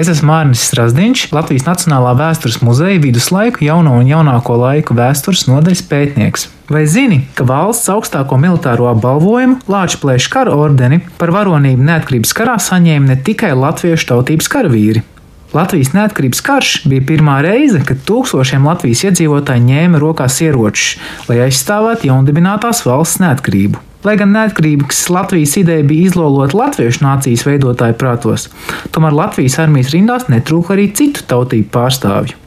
Es esmu Mārnis Strasdiņš, Latvijas Nacionālā vēstures muzeja viduslaiku, jauno un jaunāko laiku vēstures nodaļas pētnieks. Vai zini, ka valsts augstāko militāro apbalvojumu, Lāčplēša kara ordeni par varonību neatkarības karā saņēma ne tikai latviešu tautības karavīri? Latvijas neatkarības karš bija pirmā reize, kad tūkstošiem Latvijas iedzīvotāji ņēma rokās ieročus, lai aizstāvētu jaundibinātās valsts neatkarību. Lai gan neatkarības Latvijas ideja bija izlolota latviešu nācijas veidotāju prātos, tomēr Latvijas armijas rindās netrūka arī citu tautību pārstāvju.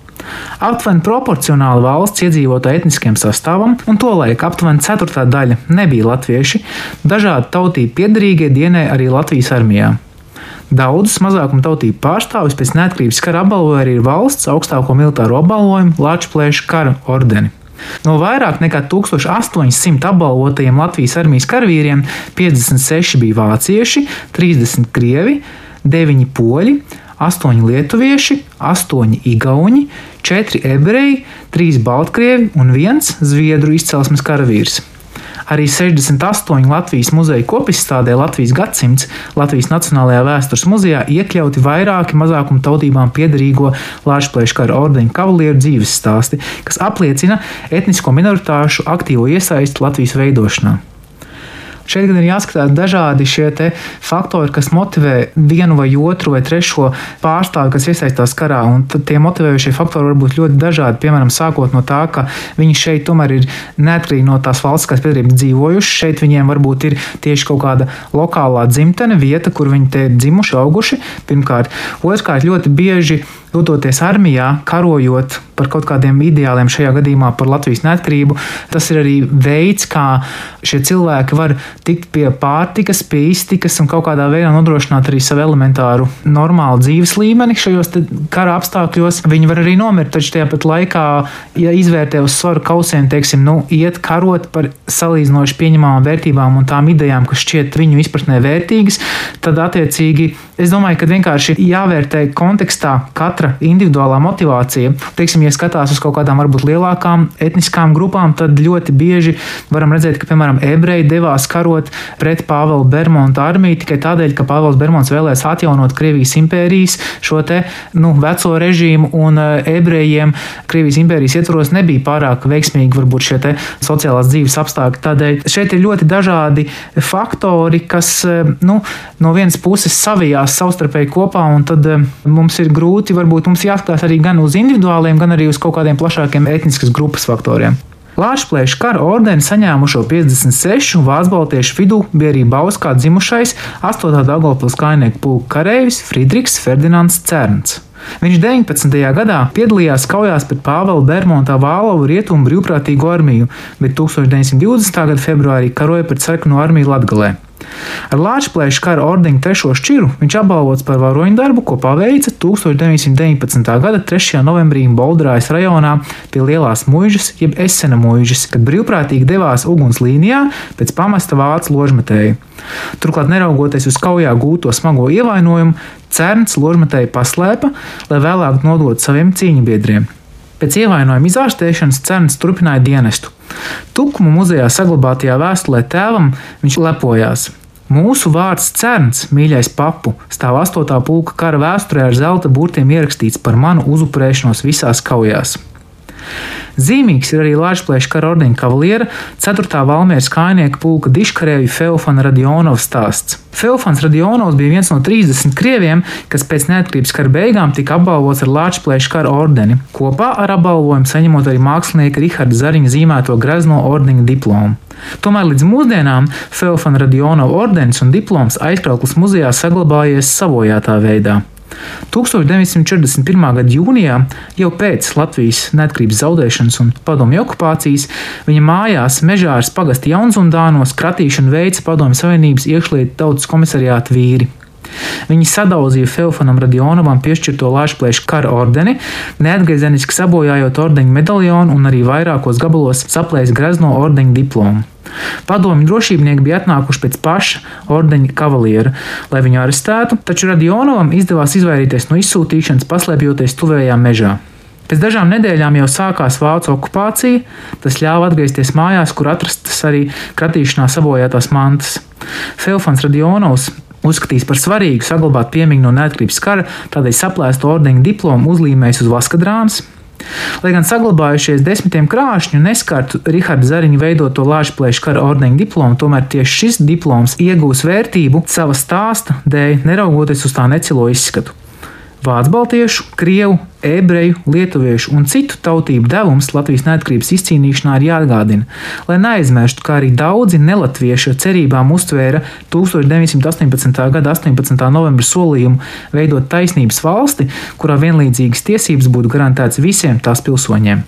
Aptuveni proporcionāli valsts iedzīvotāju etniskiem sastāvam, un tolaik aptuveni ceturtā daļa nebija latvieši, dažādu tautību piedarīgie dienēja arī Latvijas armijā. Daudzus mazākuma tautību pārstāvjus pēc neatkarības kara apbalvoja arī valsts augstāko militāro apbalvojumu Latvijas kara ordeni. No vairāk nekā 1800 apbalvotajiem Latvijas armijas karavīriem 56 bija vācieši, 30 krievi, 9 poļi, 8 lietuvieši, 8 igauni, 4 ebreji, 3 baltkrievi un 1 zviedru izcelsmes karavīrs. Arī 68 Latvijas muzeja kopizstādē Latvijas gadsimts Latvijas Nacionālajā vēstures muzejā iekļauti vairāki mazākuma tautībām piederīgo Lāčplēša kara ordeņa kavalieru dzīves stāsti, kas apliecina etnisko minoritāšu aktīvo iesaisti Latvijas veidošanā. Šeit gan ir jāskatās dažādi šie faktori, kas motivē vienu vai otru vai trešo pārstāvi, kas iesaistās karā. Un tie motivējošie faktori var būt ļoti dažādi. Piemēram, sākot no tā, ka viņi šeit tomēr ir neatkarīgi no tās valsts, kas piedarības dzīvojuši. Šeit viņiem varbūt ir tieši kaut kāda lokālā dzimtene, vieta, kur viņi te dzimuši, auguši. Pirmkārt, otrkārt, ļoti bieži dodoties armijā, karojot par kaut kādiem ideāliem, šajā gadījumā par Latvijas neatkarību, tas ir arī veids, kā šie cilvēki var tikt pie pārtikas, pie iztikas un kaut kādā veidā nodrošināt arī savu elementāru normālu dzīves līmeni šajos kara apstākļos. Viņi var arī nomirt, taču tajā pat laikā, ja izvērtē uz svaru kausiem, teiksim, nu, iet karot par salīdzinoši pieņemamām vērtībām un tām idejām, kas šķiet viņu izpratnē vērtīgas, tad attiecīgi es domāju, ka vienkārši jāvērtē kontekstā katra katra individuālā motivācija. Teiksim, ja skatās uz kaut kādām varbūt lielākām etniskām grupām, tad ļoti bieži varam redzēt, ka, piemēram, ebreji devās karot pret Pāvela Bermonta armiju tikai tādēļ, ka Pāvils Bermons vēlēs atjaunot Krievijas impērijas šo te nu, veco režīmu, un eh, ebrejiem Krievijas impērijas ietvaros nebija pārāk veiksmīgi varbūt šie sociālās dzīves apstākļi. Tādēļ šeit ir ļoti dažādi faktori, kas eh, nu, no vienas puses savijās savstarpēji kopā, un tad eh, mums ir grūti varbūt varbūt mums jāskatās arī gan uz individuāliem, gan arī uz kaut kādiem plašākiem etniskas grupas faktoriem. Lāčplēša kara ordeni saņēmušo 56 vācu vidū bija arī Bauskā dzimušais 8. Dagopils kainieku pulka kareivis Friedrichs Ferdinands Cerns. Viņš 19. gadā piedalījās kaujās pret Pāvela Bermonta Vālovu rietumu brīvprātīgo armiju, bet 1920. gada februārī karoja pret sarkano armiju Latgalē. Ar Lāčplēša kara ordeņa trešo šķiru viņš apbalvots par varoņu darbu, ko paveica 1919. gada 3. novembrī Bolderājas rajonā pie Lielās mūžas, jeb Esena mūžas, kad brīvprātīgi devās uguns līnijā pēc pamesta vācu ložmetēju. Turklāt, neraugoties uz kaujā gūto smago ievainojumu, Cerns ložmetēju paslēpa, lai vēlāk nodotu saviem cīņabiedriem. Pēc ievainojuma izārstēšanas Cerns turpināja dienestu. Tukumu muzejā saglabātajā vēstulē tēvam viņš lepojās. Mūsu vārds cerns, mīļais papu, stāv 8. pulka kara vēsturē ar zelta burtiem ierakstīts par manu uzupurēšanos visās kaujās. Zīmīgs ir arī Latvijas kara ordeņa kavaliera 4. valmieras kājnieka pulka diškarēju Feofana Radionova stāsts. Feofans Radionovs bija viens no 30 krieviem, kas pēc neatkarības kara beigām tika apbalvots ar Latvijas kara ordeni, kopā ar apbalvojumu saņemot arī mākslinieka Riharda Zariņa zīmēto grezno ordeņa diplomu. Tomēr līdz mūsdienām Feofana Radionova ordenis un diploms aizkrauklis muzejā saglabājies savojātā veidā. 1941. gada jūnijā, jau pēc Latvijas neatkarības zaudēšanas un padomju okupācijas, viņa mājās Mežāras pagasta Jaunzundānos kratīšanu veica Padomju Savienības iekšlietu tautas komisariāta vīri. Viņi sadauzīja Feofanam Radionovam piešķirto Lāčplēša kara ordeni, neatgriezeniski sabojājot ordeņa medaļonu un arī vairākos gabalos saplējis grezno ordeņa diplomu. Padomju drošībnieki bija atnākuši pēc paša ordeņa kavaliera, lai viņu arestētu, taču Radionovam izdevās izvairīties no izsūtīšanas, paslēpjoties tuvējā mežā. Pēc dažām nedēļām jau sākās vācu okupācija, tas ļāva atgriezties mājās, kur atrastas arī kratīšanā sabojātās mantas. Feofans Radionovs uzskatījis par svarīgu saglabāt piemiņu no neatkarības kara, tādēļ saplēstu ordeņa diplomu uzlīmējis uz vaskadrānas. Lai gan saglabājušies desmitiem krāšņu, neskartu Raharda Zariņa veidoto Lāčplēša kara ordeņa diplomu, tomēr tieši šis diploms iegūs vērtību sava stāsta dēļ, neraugoties uz tā necilo izskatu. Vācu baltiešu, krievu, ebreju, lietuviešu un citu tautību devums Latvijas neatkarības izcīnīšanā ir jāatgādina, lai neaizmirstu, kā arī daudzi nelatvieši ar cerībām uztvēra 1918. gada 18. novembra solījumu veidot taisnības valsti, kurā vienlīdzīgas tiesības būtu garantētas visiem tās pilsoņiem.